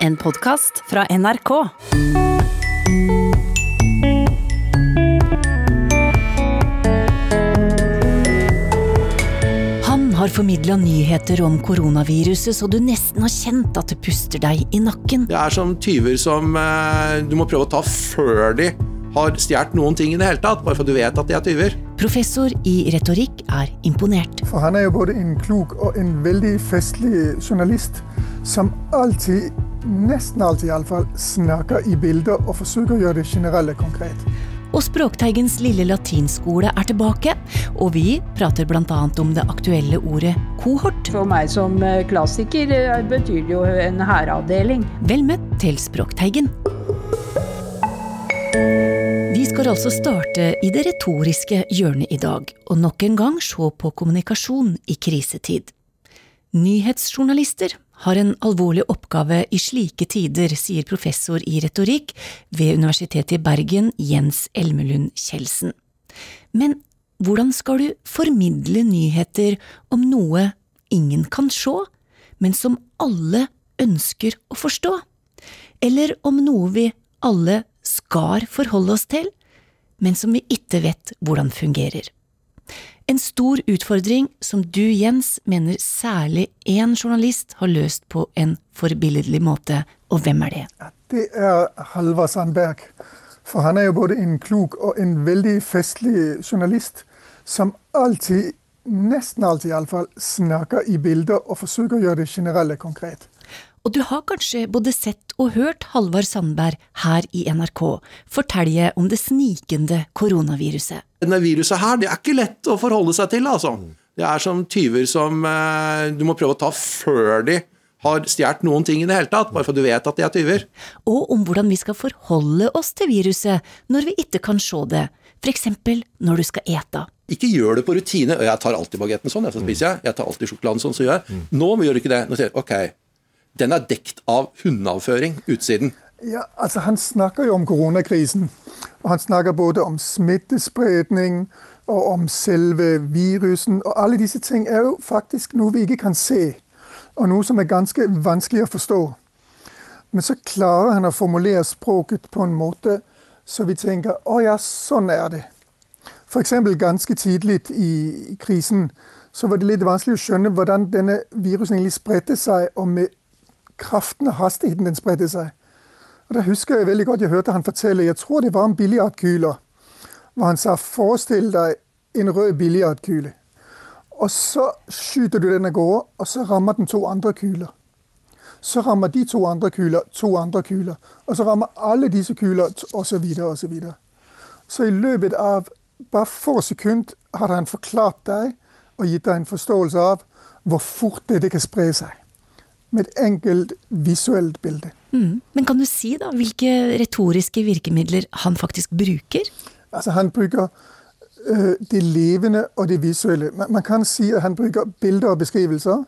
En podkast fra NRK. Han har formidla nyheter om koronaviruset så du nesten har kjent at det puster deg i nakken. Det er som tyver som eh, du må prøve å ta før de har stjålet noen ting i det hele tatt, bare for du vet at de er tyver. Professor i retorikk er imponert. For han er jo både en klok og en veldig festlig journalist som alltid, nesten alltid iallfall, snakker i bilder og forsøker å gjøre det generelle konkret. Og Språkteigens lille latinskole er tilbake, og vi prater bl.a. om det aktuelle ordet kohort. For meg som eh, klassiker eh, betyr det jo en hæravdeling. Vel møtt til Språkteigen. Vi skal altså starte i det retoriske hjørnet i dag, og nok en gang se på kommunikasjon i krisetid. Nyhetsjournalister har en alvorlig oppgave i slike tider, sier professor i retorikk ved Universitetet i Bergen, Jens Elmelund Kjeldsen. Men hvordan skal du formidle nyheter om noe ingen kan se, men som alle ønsker å forstå? Eller om noe vi alle skal forholde oss til, men som vi ikke vet hvordan fungerer? En stor utfordring som du, Jens, mener særlig én journalist har løst på en forbilledlig måte, og hvem er det? Det er Halvard Sandberg. For han er jo både en klok og en veldig festlig journalist som alltid, nesten alltid iallfall, snakker i bilder og forsøker å gjøre det generelle konkret. Og du har kanskje både sett og hørt Halvard Sandberg her i NRK fortelle om det snikende koronaviruset. Denne viruset her, det er ikke lett å forholde seg til, altså. Det er som tyver som eh, du må prøve å ta før de har stjålet noen ting i det hele tatt, bare for du vet at de er tyver. Og om hvordan vi skal forholde oss til viruset når vi ikke kan se det, f.eks. når du skal ete. Ikke gjør det på rutine. Jeg tar alltid bagetten sånn, så spiser jeg. Jeg tar alltid sjokoladen sånn, så gjør jeg. Nå gjør du ikke det. Nå sier jeg ok, den er dekt av hundeavføring, utsiden. Ja, altså Han snakker jo om koronakrisen. Og han snakker både om smittespredning og om selve virusen. Og alle disse ting er jo faktisk noe vi ikke kan se, og noe som er ganske vanskelig å forstå. Men så klarer han å formulere språket på en måte så vi tenker å ja, sånn er det. F.eks. ganske tidlig i krisen så var det litt vanskelig å skjønne hvordan denne virusen egentlig spredte seg, og med kraften og hastigheten den spredte seg. Og Da husker jeg veldig godt jeg hørte han fortelle jeg tror det var en billiardkule. Hvor han sa 'forestill deg en rød billiardkule'. Og så skyter du den av gårde, og så rammer den to andre kuler. Så rammer de to andre kuler to andre kuler. Og så rammer alle disse kuler osv. Og så, så i løpet av bare få sekunder har han forklart deg og gitt deg en forståelse av hvor fort dette kan spre seg med et enkelt visuelt bilde. Mm. Men kan du si da hvilke retoriske virkemidler han faktisk bruker? Altså Han bruker uh, det levende og det visuelle. Man, man, kan si at han bruker bilder og beskrivelser.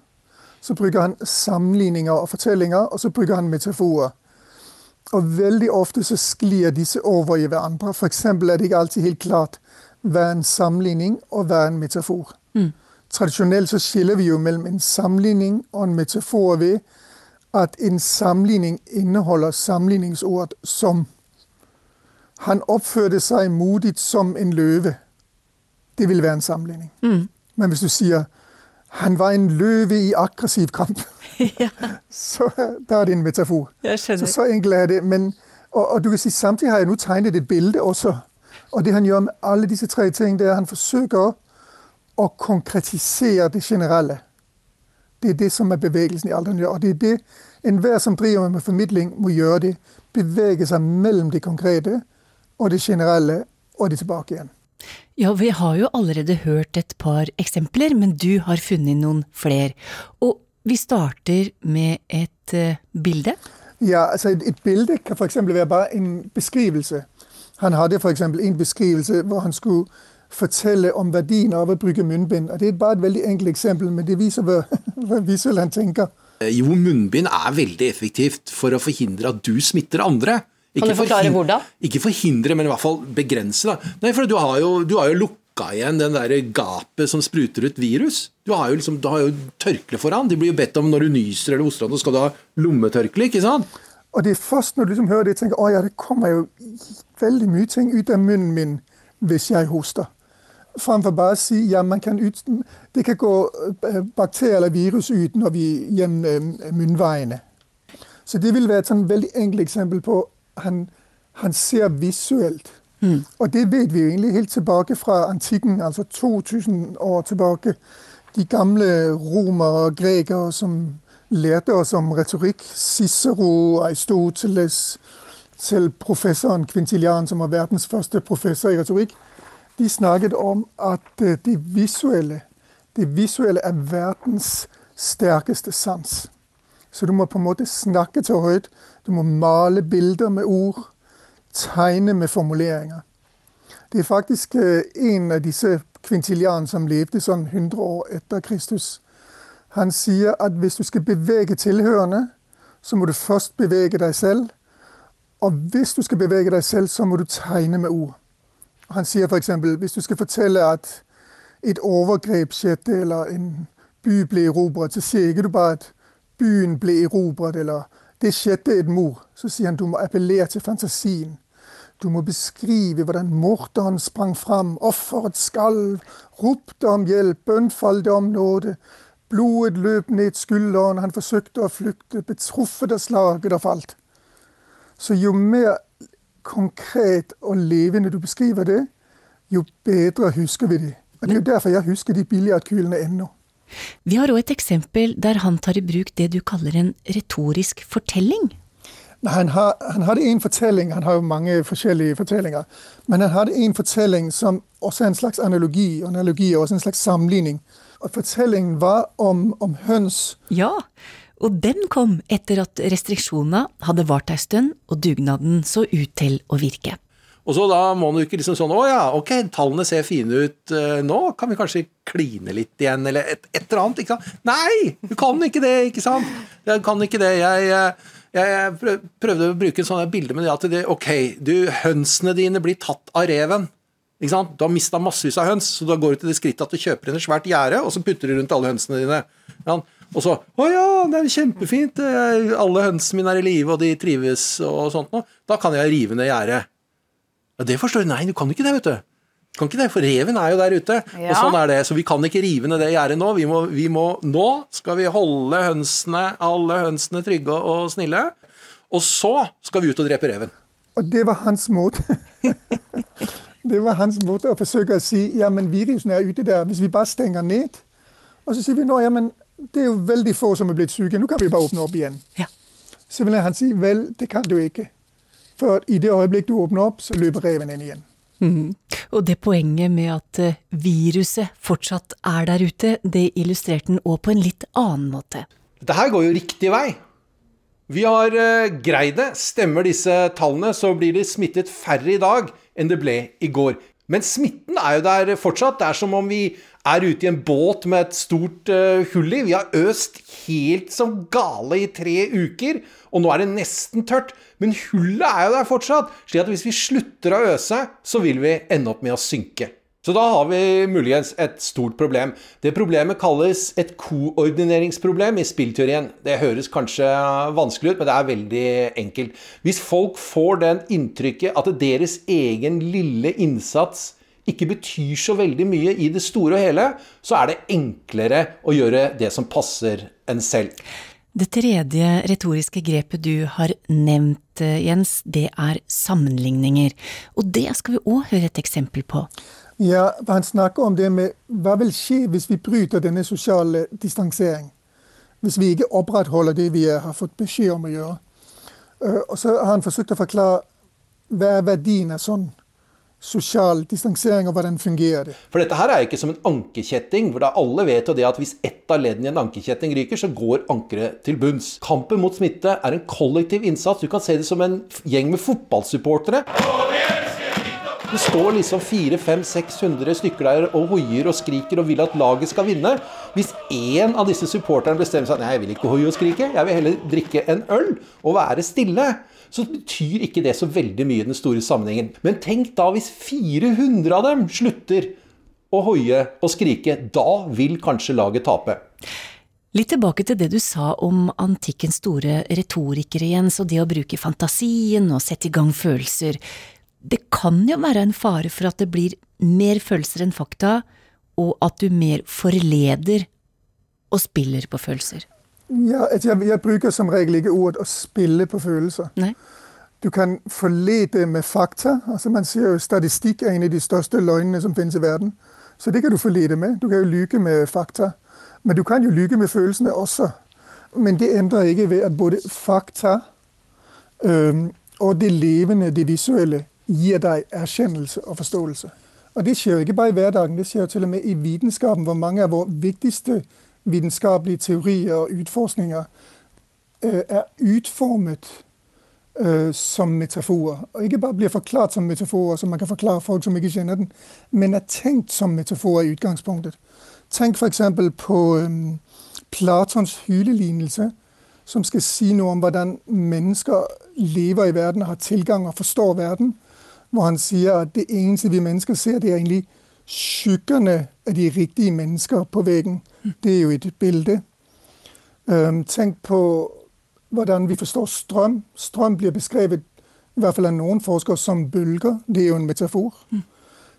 Så bruker han sammenligninger og fortellinger, og så bruker han metaforer. Og veldig ofte så sklir disse over i hverandre. F.eks. er det ikke alltid helt klart hva er en sammenligning og hva er en metafor. Mm. Tradisjonelt så skiller vi jo mellom en sammenligning og en metafor ved at en sammenligning inneholder sammenligningsordet 'som'. Han oppførte seg modig som en løve. Det ville være en sammenligning. Mm. Men hvis du sier 'han var en løve i aggressiv kamp', ja. så da er det en metafor. Så, så enkelt er det. Men, og, og, du kan si samtidig har jeg nå tegnet et bilde også. Og det han gjør med alle disse tre ting, det er at han forsøker å konkretisere det generelle. Det er det som er bevegelsen i han gjør. Og det er det enhver som driver med formidling, må gjøre det. Bevege seg mellom det konkrete og det generelle, og det tilbake igjen. Ja, vi har jo allerede hørt et par eksempler, men du har funnet noen flere. Og vi starter med et uh, bilde. Ja, altså et, et bilde kan f.eks. være bare en beskrivelse. Han hadde f.eks. en beskrivelse hvor han skulle fortelle om verdien av å bruke munnbind. Og det er bare et veldig enkelt eksempel, men det viser hva, hva visuelt tenker. Eh, jo, munnbind er veldig effektivt for å forhindre at du smitter andre. Ikke kan du forklare hvordan? Ikke forhindre, men i hvert fall begrense. Da. Nei, for du har, jo, du har jo lukka igjen den der gapet som spruter ut virus. Du har jo liksom, du har jo tørkle foran. De blir jo bedt om når du nyser eller hoster, så skal du ha lommetørkle. ikke sant? Og det er først når du liksom hører det, tenker å ja, det kommer jo veldig mye ting ut av munnen min hvis jeg hoster. Framfor bare å si ja, man kan ut, det kan gå øh, bakterier eller virus ut når vi gjennom øh, munnveiene. Så det vil være et sånn veldig enkelt eksempel på han, han ser visuelt. Mm. Og det vet vi jo egentlig helt tilbake fra antikken, altså 2000 år tilbake. De gamle romere og grekere som lærte oss om retorikk. Cicero, Aristoteles, selv professoren Quintilian, som var verdens første professor i retorikk, de snakket om at øh, det visuelle, det visuelle er verdens sterkeste sans. Så du må på en måte snakke til høyt. Du må male bilder med ord. Tegne med formuleringer. Det er faktisk øh, en av disse kvintilianene som levde sånn 100 år etter Kristus. Han sier at hvis du skal bevege tilhørende, så må du først bevege deg selv. Og hvis du skal bevege deg selv, så må du tegne med ord. Han sier f.eks. hvis du skal fortelle at et overgrep skjedde, eller en by ble erobret, så sier ikke du bare at byen ble erobret, eller det skjedde et mord. Så sier han du må appellere til fantasien. Du må beskrive hvordan morderen sprang fram, offeret skalv, ropte om hjelp, bønnfalte om nåde. Blodet løp ned skulderen, han forsøkte å flykte, betruffet av slaget og falt. Så jo mer konkret og levende du beskriver det, jo bedre husker vi det. Og Det er jo derfor jeg husker de billiardkulene ennå. Vi har òg et eksempel der han tar i bruk det du kaller en retorisk fortelling. Nei, han, har, han hadde en fortelling, han har jo mange forskjellige fortellinger, men han hadde en fortelling som også er en slags analogi, og analogi er også en slags sammenligning. Og Fortellingen var om, om høns. Ja, og den kom etter at restriksjonene hadde vart ei stund og dugnaden så ut til å virke. Og så da må du ikke liksom sånn Å ja, ok, tallene ser fine ut uh, nå. Kan vi kanskje kline litt igjen, eller et, et, eller annet? ikke sant? Nei! Du kan ikke det, ikke sant? Jeg kan ikke det. Jeg, eh, jeg, prøvde å bruke en sånn bilde med det at det, ok, du, hønsene dine blir tatt av reven. Ikke sant? Du har mista massevis av høns, så da går du til det skrittet at du kjøper inn et svært gjerde, og så putter du rundt alle hønsene dine. Ja, og så Å ja, det er kjempefint. Alle hønsene mine er i live, og de trives og sånt noe. Da kan jeg rive ned gjerdet. Ja, det forstår du. Nei, du kan ikke det, vet du. Du kan ikke det, For reven er jo der ute. Ja. Og sånn er det. Så vi kan ikke rive ned det gjerdet nå. Vi må, vi må, nå skal vi holde hønsene, alle hønsene trygge og snille. Og så skal vi ut og drepe reven. Og det var hans måte. det var hans måte å forsøke å si ja, men virusen er ute der. Hvis vi bare stenger ned. Og så sier vi nå ja, men det er jo veldig få som er blitt syke. Nå kan vi bare åpne opp igjen. Ja. Så vil han si vel, det kan du ikke. For i det øyeblikk du åpner opp, så løper reven inn igjen. Mm. Og det poenget med at eh, viruset fortsatt er der ute, det illustrerte den òg på en litt annen måte. Dette her går jo riktig vei. Vi har uh, greid det. Stemmer disse tallene, så blir det smittet færre i dag enn det ble i går. Men smitten er jo der fortsatt. Det er som om vi er ute i en båt med et stort uh, hull i. Vi har øst helt som gale i tre uker, og nå er det nesten tørt. Men hullet er jo der fortsatt, slik at hvis vi slutter å øse, så vil vi ende opp med å synke. Så da har vi muligens et stort problem. Det problemet kalles et koordineringsproblem i spillteorien. Det høres kanskje vanskelig ut, men det er veldig enkelt. Hvis folk får den inntrykket at deres egen lille innsats ikke betyr så veldig mye i det store og hele, så er det enklere å gjøre det som passer en selv. Det tredje retoriske grepet du har nevnt, Jens, det er sammenligninger. Og det skal vi òg høre et eksempel på. Ja, Han snakker om det med hva vil skje hvis vi bryter denne sosiale distansering. Hvis vi ikke opprettholder det vi har fått beskjed om å gjøre. Øh, og så har han forsøkt å forklare hva er verdien av sånn sosial distansering, og hvordan fungerer det. For dette her er ikke som en ankekjetting, hvor da alle vet jo det at hvis ett av leddene i en ankekjetting ryker, så går ankeret til bunns. Kampen mot smitte er en kollektiv innsats. Du kan se det som en gjeng med fotballsupportere. Det står liksom 400-500-600 stykker der og hoier og skriker og vil at laget skal vinne. Hvis én av disse supporterne bestemmer seg nei, jeg vil ikke hoie og skrike, jeg vil heller drikke en øl og være stille, så betyr ikke det så veldig mye i den store sammenhengen. Men tenk da hvis 400 av dem slutter å hoie og skrike. Da vil kanskje laget tape. Litt tilbake til det du sa om antikkens store retorikere, Jens, og det å bruke fantasien og sette i gang følelser. Det kan jo være en fare for at det blir mer følelser enn fakta, og at du mer forleder og spiller på følelser. Ja, altså, jeg, jeg, bruker som regel ikke ordet 'å spille på følelser'. Nei. Du kan forlede med fakta. altså Man sier jo statistikk er en av de største løgnene som finnes i verden. Så det kan du forlede med. Du kan jo lyge med fakta. Men du kan jo lyge med følelsene også. Men det endrer ikke ved at både fakta øh, og det levende, det visuelle, gir deg erkjennelse og forståelse. Og det skjer jo ikke bare i hverdagen, det skjer jo til og med i vitenskapen, hvor mange av våre viktigste vitenskapelige teorier og utforskninger øh, er utformet øh, som metaforer. Og ikke bare blir forklart som metaforer, som man kan forklare folk som ikke kjenner den, men er tenkt som metaforer i utgangspunktet. Tenk f.eks. på um, Platons hylelignelse, som skal si noe om hvordan mennesker lever i verden, har tilgang og forstår verden. Hvor han sier at det eneste vi mennesker ser, det er egentlig skyggene av de riktige mennesker på veggen. Det er jo et bilde. Um, tenk på hvordan vi forstår strøm. Strøm blir beskrevet i hvert fall av noen forskere som bølger. Det er jo en metafor.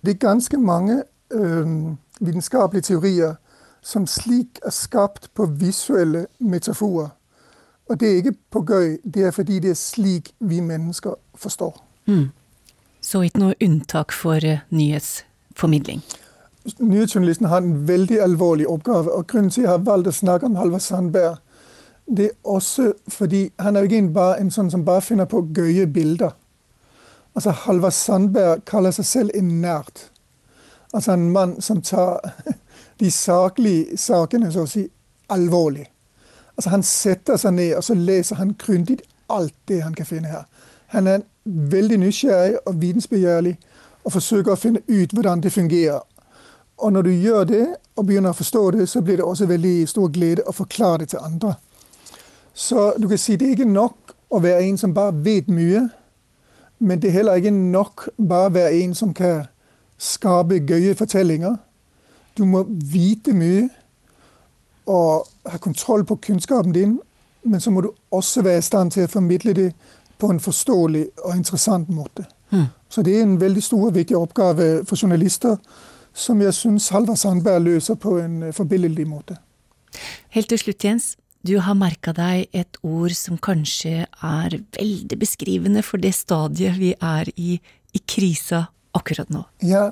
Det er ganske mange um, vitenskapelige teorier som slik er skapt på visuelle metaforer. Og det er ikke på gøy, det er fordi det er slik vi mennesker forstår. Mm. Så ikke noe unntak for uh, nyhetsformidling? Nyhetsjournalisten har en veldig alvorlig oppgave. og Grunnen til at jeg har valgt å snakke om Halvard Sandberg, det er også fordi han er jo ikke en, bare, en sånn som bare finner på gøye bilder. Altså Halvard Sandberg kaller seg selv en nerd. Altså en mann som tar de saklige sakene så å si alvorlig. Altså Han setter seg ned og så leser han grundig alt det han kan finne her. Han er veldig nysgjerrig og vitensbegjærlig og forsøker å finne ut hvordan det fungerer. Og når du gjør det og begynner å forstå det, så blir det også veldig stor glede å forklare det til andre. Så du kan si det er ikke nok å være en som bare vet mye, men det er heller ikke nok bare å være en som kan skape gøye fortellinger. Du må vite mye og ha kontroll på kunnskapen din, men så må du også være i stand til å formidle det på en forståelig og interessant måte. Mm. Så det er en veldig stor og viktig oppgave for journalister, som jeg syns Halvard Sandberg løser på en forbilledlig måte. Helt til slutt, Jens. Du har merka deg et ord som kanskje er veldig beskrivende for det stadiet vi er i i krisa akkurat nå? Ja,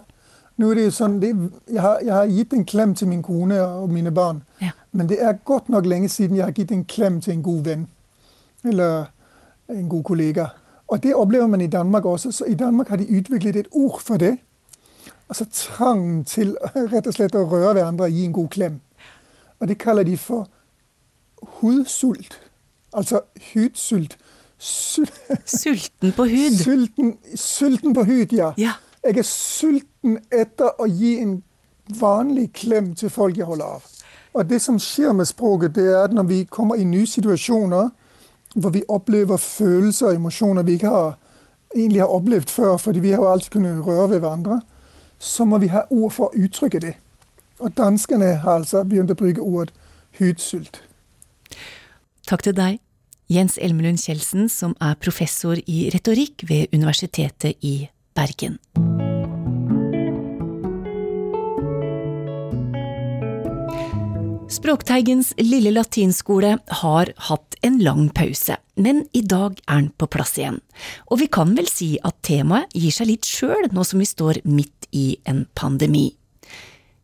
nå er det jo sånn, det, jeg, har, jeg, har, gitt en klem til min kone og mine barn. Ja. Men det er godt nok lenge siden jeg har gitt en klem til en god venn. Eller en god kollega. Og det opplever man i Danmark også. Så i Danmark har de utviklet et ord for det. Altså trangen til rett og slett å røre hverandre og gi en god klem. Og det kaller de for hudsult. Altså hudsult. Sulten på hud? Sulten, sulten på hud, ja. ja. Jeg er sulten etter å gi en vanlig klem til folk jeg holder av. Og det som skjer med språket, det er at når vi kommer i nye situasjoner, hvor vi opplever følelser og emosjoner vi ikke har, egentlig har opplevd før, fordi vi har jo alltid kunnet røre ved hverandre, så må vi ha ord for å uttrykke det. Og danskene har altså begynt å bruke ordet hudsult. Takk til deg, Jens Elmelund Kjeldsen, som er professor i retorikk ved Universitetet i Bergen. Språkteigens lille latinskole har hatt en lang pause, men i dag er den på plass igjen. Og vi kan vel si at temaet gir seg litt sjøl nå som vi står midt i en pandemi.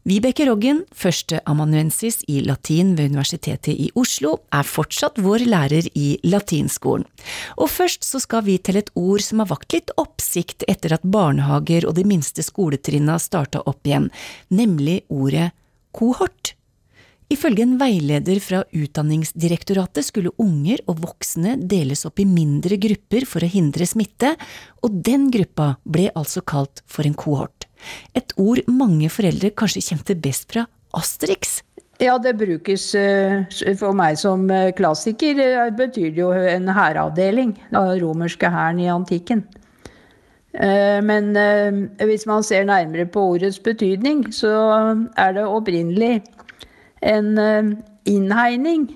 Vibeke Roggen, førsteamanuensis i latin ved Universitetet i Oslo, er fortsatt vår lærer i latinskolen. Og først så skal vi til et ord som har vakt litt oppsikt etter at barnehager og de minste skoletrinna starta opp igjen, nemlig ordet kohort. Ifølge en veileder fra Utdanningsdirektoratet skulle unger og voksne deles opp i mindre grupper for å hindre smitte, og den gruppa ble altså kalt for en kohort. Et ord mange foreldre kanskje kjente best fra Asterix. Ja, det brukes eh, for meg som eh, klassiker. Det betyr jo en hæravdeling av romerske hæren i antikken. Eh, Men eh, hvis man ser nærmere på ordets betydning, så er det opprinnelig en eh, innhegning.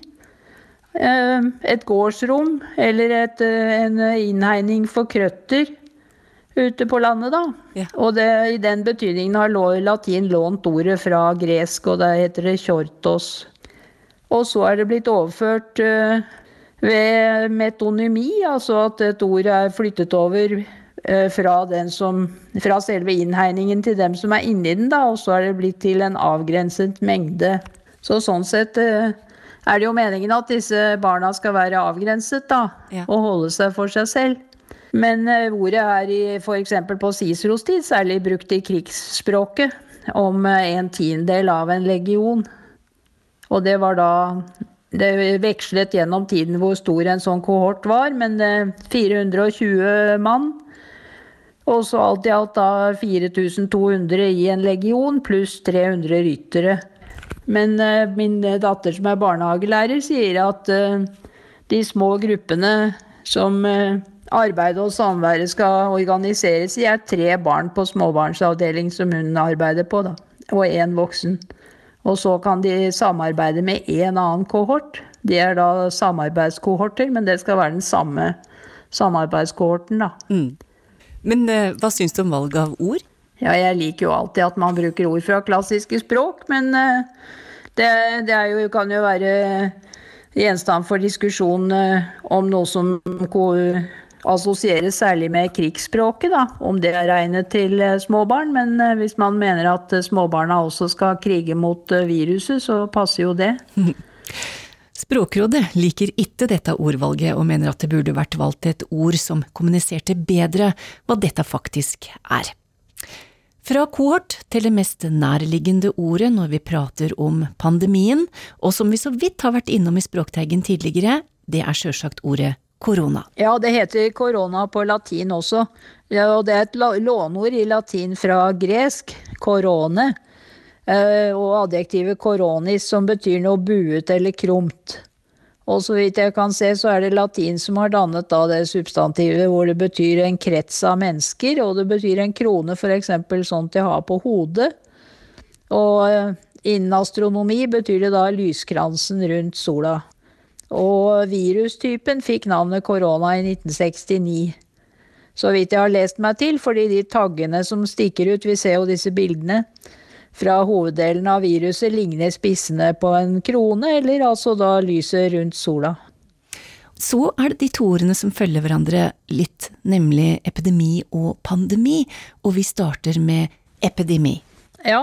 Eh, Et gårdsrom eller et, eh, en innhegning for krøtter ute på landet, da. Ja. Og det, i den betydningen har latin lånt ordet fra gresk, og der heter det kjortos. Og så er det blitt overført uh, ved metonymi, altså at et ord er flyttet over uh, fra, den som, fra selve innhegningen til dem som er inni den, da, og så er det blitt til en avgrenset mengde. Så sånn sett eh, er det jo meningen at disse barna skal være avgrenset, da, Ja. og holde seg for seg selv. Men eh, ordet er f.eks. på Ciceros tid særlig brukt i krigsspråket om eh, en tiendedel av en legion. Og det var da Det vekslet gjennom tiden hvor stor en sånn kohort var, men eh, 420 mann. Og så alt i alt da 4200 i en legion, pluss 300 ryttere. Men eh, min datter som er barnehagelærer, sier at eh, de små gruppene som eh, arbeidet og samværet skal organiseres i, er tre barn på småbarnsavdeling som hun arbeider på, da. Og én voksen. Og så kan de samarbeide med en annen kohort. De er da samarbeidskohorter, men det skal være den samme samarbeidskohorten, da. Men eh, hva syns du om valget av ord? Ja, jeg liker jo alltid at man bruker ord fra klassiske språk, men eh, det, det jo, kan jo være gjenstand for diskusjon eh, om noe som assosieres særlig med krigsspråket, da. Om det er regnet til eh, småbarn. Men hvis man mener at småbarna også skal krige mot viruset, så passer jo det. Språkrådet liker ikke dette ordvalget og mener at det burde vært valgt et ord som kommuniserte bedre hva dette faktisk er. Fra kohort til det mest nærliggende ordet når vi prater om pandemien, og som vi så vidt har vært innom i Språkteigen tidligere, det er sjølsagt ordet korona. Ja, det heter korona på latin også. Og det er et låneord i latin fra gresk, korone. eh, Og adjektivet koronis, som betyr noe buet eller krumt. Og så vidt jeg kan se, så er det latin som har dannet da det substantivet hvor det betyr en krets av mennesker, og det betyr en krone, f.eks. sånn til å ha på hodet. Og eh, innen astronomi betyr det da lyskransen rundt sola. Og virustypen fikk navnet korona i 1969. Så vidt jeg har lest meg til, fordi de taggene som stikker ut, vi ser jo disse bildene fra hoveddelen av viruset, ligner spissene på en krone, eller altså da lyset rundt sola. Så er det de to ordene som følger hverandre litt, nemlig epidemi og pandemi, og vi starter med epidemi. Ja,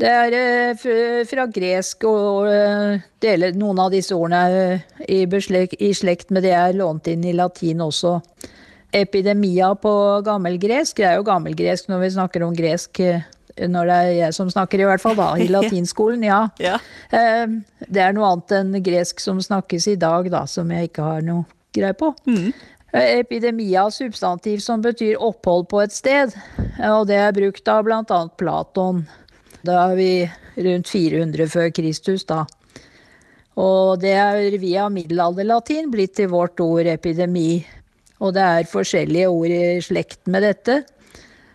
det er eh, fra gresk og eh, deler, noen av disse ordene eh, i, beslekt, i slekt med det er lånt inn i latin også. Epidemia på gammelgresk, det er jo gammelgresk når vi snakker om gresk, når det er jeg som snakker i hvert fall da, i latinskolen, ja. Ja. Eh, Det er noe annet enn gresk som snakkes i dag, da, som jeg ikke har noe greie på. Mm. Epidemia, substantiv som betyr opphold på et sted, eh, og det er brukt av annet Platon. Da er vi rundt 400 før Kristus, da. Og det er via middelalderlatin blitt til vårt ord epidemi. Og det er forskjellige ord i slekt med dette.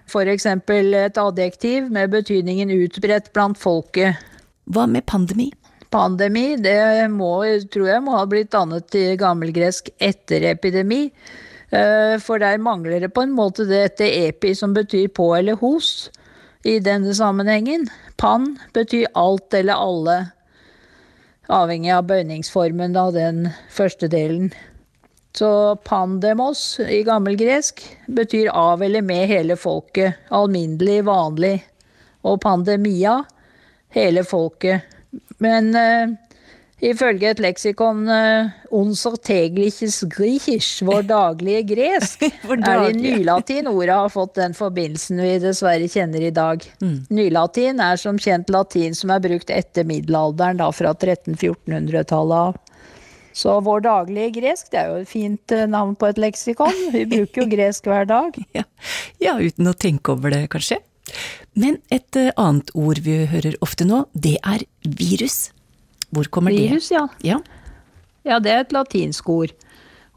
Eksempel et adjektiv med betydningen utbredt blant folket. Hva med pandemi? Pandemi, det må, tror jeg må ha blitt dannet i gammelgresk etter epidemi. Eh, For der mangler det på en måte dette epi som betyr på eller hos i denne sammenhengen. Pan betyr alt eller alle, avhengig av bøyningsformen av den første delen. Så pandemos i gammelgresk betyr av eller med hele folket, alminnelig, vanlig. Og pandemia, hele folket. Men uh, ifølge et leksikon uh, unser tegliches griechisch, vår daglige gresk, Vår er det nylatin ordet har fått den forbindelsen vi dessverre kjenner i dag. Nylatin er som kjent latin som er brukt etter middelalderen, da fra 1300-1400-tallet av. Så vår daglige gresk, det er jo et fint eh, navn på et leksikon. Vi bruker jo gresk hver dag. Ja, ja uten å tenke over det, kanskje. Men et eh, annet ord vi hører ofte nå, det er virus. Hvor kommer Virus, det? Virus, Ja. Ja, det er et latinsk ord.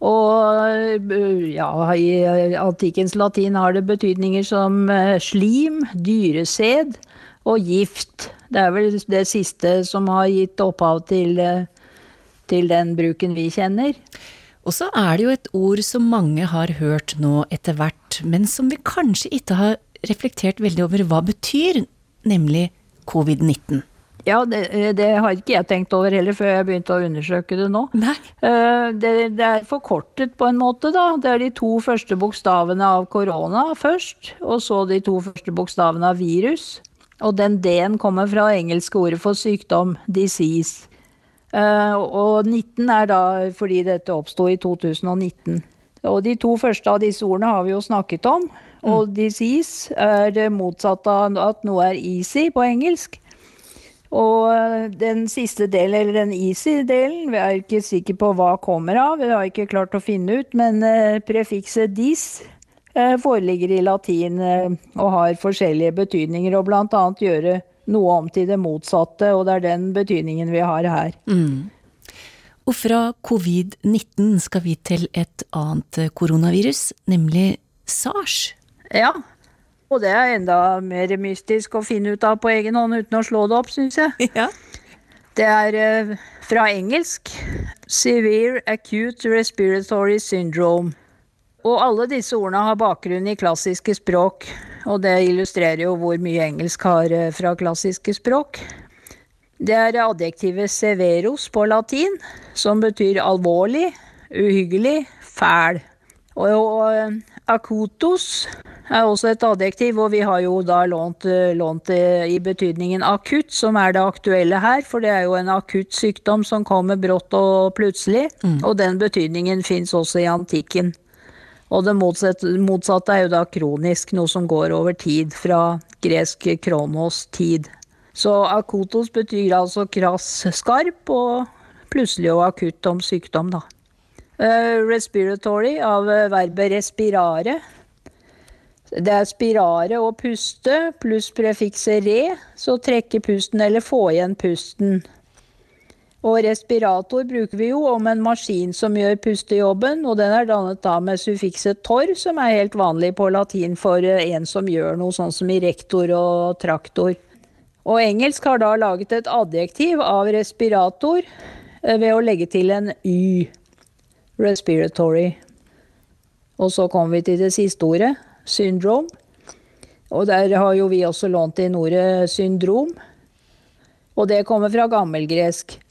Og ja, i antikkens latin har det betydninger som slim, dyresed og gift. Det er vel det siste som har gitt opphav til, til den bruken vi kjenner. Og så er det jo et ord som mange har hørt nå etter hvert, men som vi kanskje ikke har reflektert veldig over hva betyr, nemlig covid-19. Ja, det, det, har ikke jeg tenkt over heller før jeg begynte å undersøke det nå. Nei. Eh, det, det, er forkortet på en måte, da. Det er de to første bokstavene av korona først, og så de to første bokstavene av virus. Og den D-en kommer fra engelske ordet for sykdom, disease. Eh, og 19 er da fordi dette oppsto i 2019. Og de to første av disse ordene har vi jo snakket om. Og mm. disease er det motsatte av at noe er easy på engelsk. Og eh, den siste delen, eller den easy-delen, vi er ikke sikre på hva kommer av. Vi har ikke klart å finne ut, men eh, prefikset dis foreligger i latin og har forskjellige betydninger, og bl.a. gjøre noe om til det motsatte, og det er den betydningen vi har her. Mm. Og fra covid-19 skal vi til et annet koronavirus, nemlig sars. Ja, og det er enda mer mystisk å finne ut av på egen hånd uten å slå det opp, syns jeg. Ja. Det er eh, fra engelsk Severe Acute Respiratory Syndrome. Og alle disse ordene har bakgrunn i klassiske språk, og det illustrerer jo hvor mye engelsk har eh, fra klassiske språk. Det er adjektivet severos på latin, som betyr alvorlig, uhyggelig, fæl. Og, eh, akutos er også et adjektiv, og vi har jo da lånt, eh, lånt, det i betydningen akutt, som er det aktuelle her. For det er jo en akutt sykdom som kommer brått og plutselig. Mm. Og den betydningen fins også i antikken. Og det motsatte, er jo da kronisk, noe som går over tid, fra gresk kronos, tid. Så akotos betyr altså krass, skarp, og plutselig og akutt om sykdom, da. Uh, respiratory av verbet respirare. Det er spirare og puste pluss prefikset re, så trekke pusten eller få igjen pusten. Og respirator bruker vi jo om en maskin som gjør pustejobben, og den er dannet da med suffikset tor, som er helt vanlig på latin for eh, en som gjør noe, sånn som i rektor og traktor. Og engelsk har da laget et adjektiv av respirator eh, ved å legge til en y. Respiratory. Og så kommer vi til det siste ordet, syndrom. Og der har jo vi også lånt inn ordet syndrom. Og det kommer fra gammelgresk.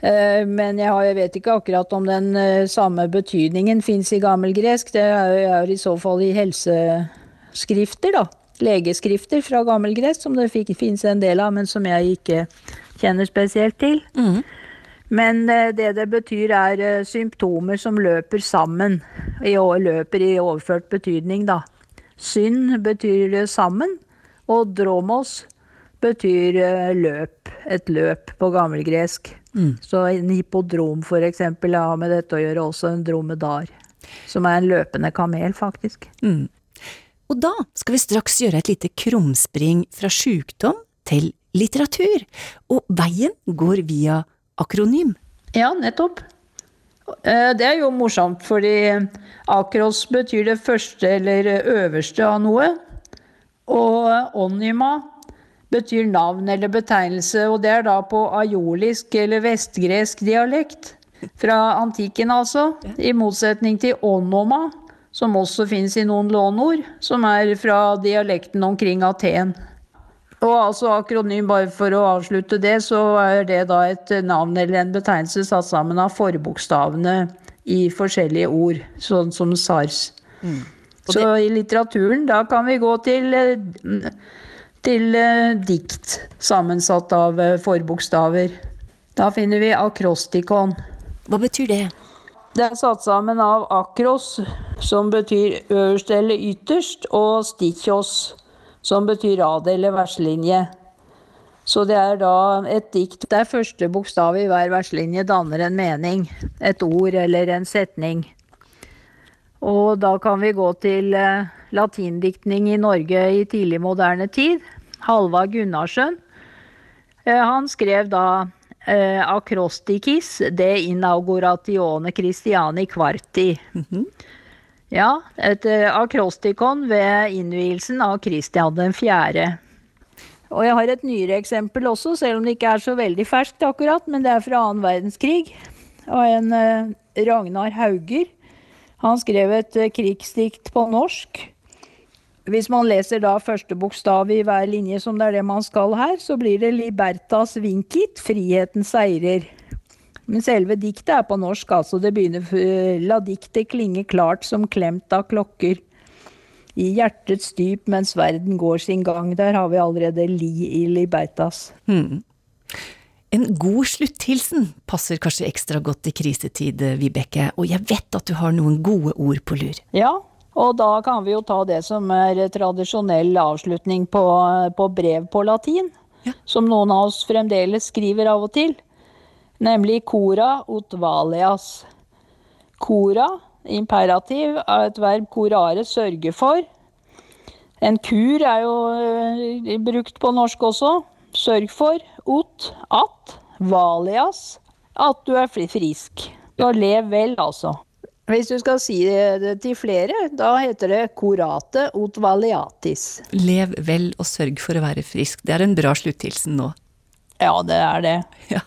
Eh, men jeg, har, jeg, vet ikke akkurat om den eh, samme betydningen fins i gammelgresk. Det er, er, i så fall i helseskrifter, da. Legeskrifter fra gammelgresk, som det fins en del av, men som jeg ikke kjenner spesielt til. Mm. Men eh, det det betyr, er symptomer som løper sammen. I, løper i overført betydning, da. Synd betyr sammen, og dromos betyr løp. Et løp på gammelgresk. Mm. Så en hippodrom f.eks. har med dette å gjøre, også en dromedar. Som er en løpende kamel, faktisk. Mm. Og da skal vi straks gjøre et lite krumspring fra sjukdom til litteratur, og veien går via akronym. Ja, nettopp. Eh, det er jo morsomt, fordi akros betyr det første eller øverste av noe. Og onyma betyr navn eller betegnelse, og det er da på aiolisk eller vestgresk dialekt. Fra antikken, altså. I motsetning til onoma, som også fins i noen lånord, som er fra dialekten omkring Aten. Og altså akronym, bare for å avslutte det, så er det da et navn eller en betegnelse satt sammen av forbokstavene i forskjellige ord, sånn som SARS. Mm. Så i litteraturen, da kan vi gå til eh, til eh, dikt sammensatt av eh, forbokstaver. Da finner vi akrostikon. Hva betyr det? Det er satt sammen av akros, som betyr øverst eller ytterst, og stikkos, som betyr rad eller verslinje. Så det er da et dikt der første bokstav i hver verslinje danner en mening, et ord eller en setning. Og da kan vi gå til eh, latindiktning i Norge i tidlig moderne tid. Halvard Gunnarsen. Eh, han skrev da eh, akrostikis de inauguratione Christiani quarti. Ja, et eh, akrostikon ved innvielsen av Christian den 4. Og jeg har et nyere eksempel også, selv om det ikke er så veldig ferskt akkurat, men det er fra annen verdenskrig. Av en eh, Ragnar Hauger. Han skrev et eh, krigsdikt på norsk. Hvis man leser da første bokstav i hver linje, som det er det man skal her, så blir det 'Libertas vinkit', friheten seirer. Men selve diktet er på norsk, altså. Det begynner 'La diktet klinge klart som klemt av klokker'. I hjertets dyp mens verden går sin gang. Der har vi allerede li i Libertas. En god slutthilsen passer kanskje ekstra godt i krisetid, Vibeke, og jeg vet at du har noen gode ord på lur. Ja, og da kan vi jo ta det som er tradisjonell avslutning på, på brev på latin. Ja. Som noen av oss fremdeles skriver av og til. Nemlig cora ut valias. Cora, imperativ, er et verb corare, sørge for. En kur er jo eh, brukt på norsk også. Sørg for. Ut, at. Valias, at du er frisk. frisk. har lev vel, altså. Hvis du skal si det til flere, da heter det curate ut valiatis. Lev vel og sørg for å være frisk. Det er en bra slutthilsen nå. Ja, det er det. Ja.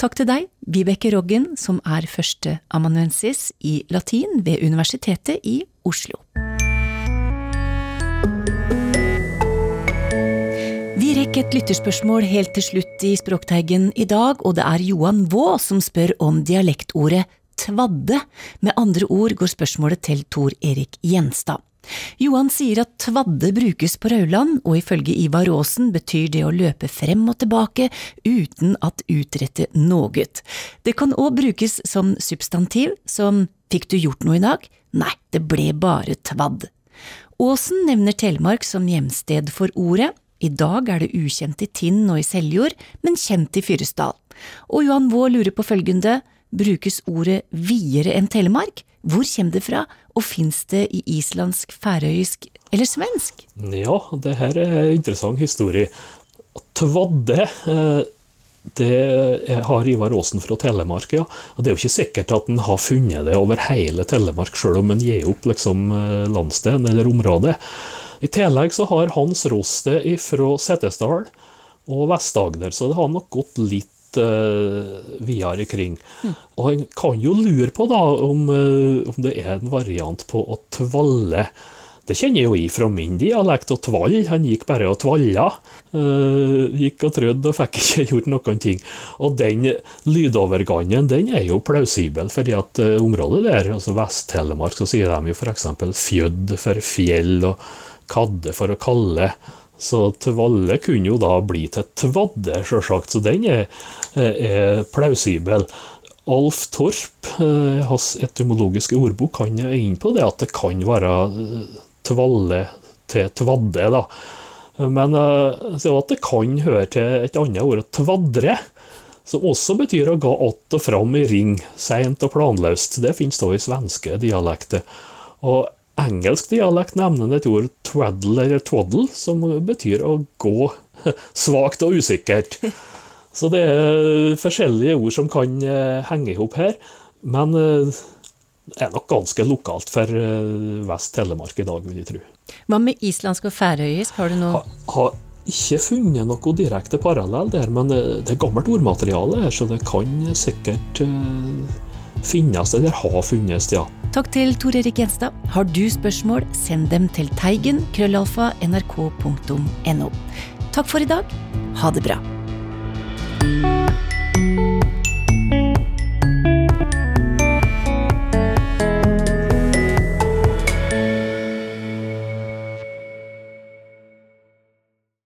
Takk til deg, Vibeke Roggen, som er førsteamanuensis i latin ved Universitetet i Oslo. Vi rekker et lytterspørsmål helt til slutt i Språkteigen i dag, og det er Johan Vaa som spør om dialektordet tvadde. Med andre ord går spørsmålet til Tor Erik Gjenstad. Johan sier at tvadde brukes på Rauland, og ifølge Ivar Aasen betyr det å løpe frem og tilbake uten at utrette noe. Det kan òg brukes som substantiv, som fikk du gjort noe i dag? Nei, det ble bare tvadd. Aasen nevner Telemark som hjemsted for ordet. I dag er det ukjent i Tinn og i Seljord, men kjent i Fyresdal. Og Johan Vaa lurer på følgende, brukes ordet videre enn Telemark? Hvor kommer det fra, og fins det i islandsk, færøysk eller svensk? Ja, det her er en interessant historie. Tvadde, eh, det har Ivar Aasen fra Telemark, ja. Og det er jo ikke sikkert at han har funnet det over hele Telemark, selv om han gir opp liksom eh, landsdelen eller området. I tillegg så har Hans Roste fra Setesdal og Vest-Agder, så det har nok gått litt uh, videre kring. Og en kan jo lure på da om, uh, om det er en variant på å tvalle. Det kjenner jeg jo i fra min dialekt, og tvall, han gikk bare og tvalla. Uh, gikk og trødde og fikk ikke gjort noen ting. Og den lydovergangen, den er jo plausibel, fordi at uh, området der, altså Vest-Telemark, så sier de jo f.eks. fjødd for fjell, og kadde for å kalle. Så tvalle kunne jo da bli til tvadde, sjølsagt, så den er, er plausibel. Alf Torp, eh, hans etymologiske ordbok, han er inne på det at det kan være eh, tvalle til tvadde. da. Men eh, så at det kan høre til et annet ord, tvadre, som også betyr å gå att og fram i ring, seint og planløst. Det finnes da i svenske dialekter. Og engelsk dialekt nevner et ord twaddle eller twaddle, som betyr å gå svakt og usikkert. Så det er forskjellige ord som kan eh, henge i hop her. Men eh, det er nok ganske lokalt for eh, Vest-Telemark i dag, vil jeg tro. Hva med islandsk og færøysk, har du noe ha, har ikke funnet noe direkte parallell der, men eh, det er gammelt ordmateriale her, så det kan sikkert eh, finnes, eller har funnes, ja. Takk til Tor Erik Gjenstad. Har du spørsmål, send dem til teigen krøllalfa nrk.no. Takk for i dag. Ha det bra.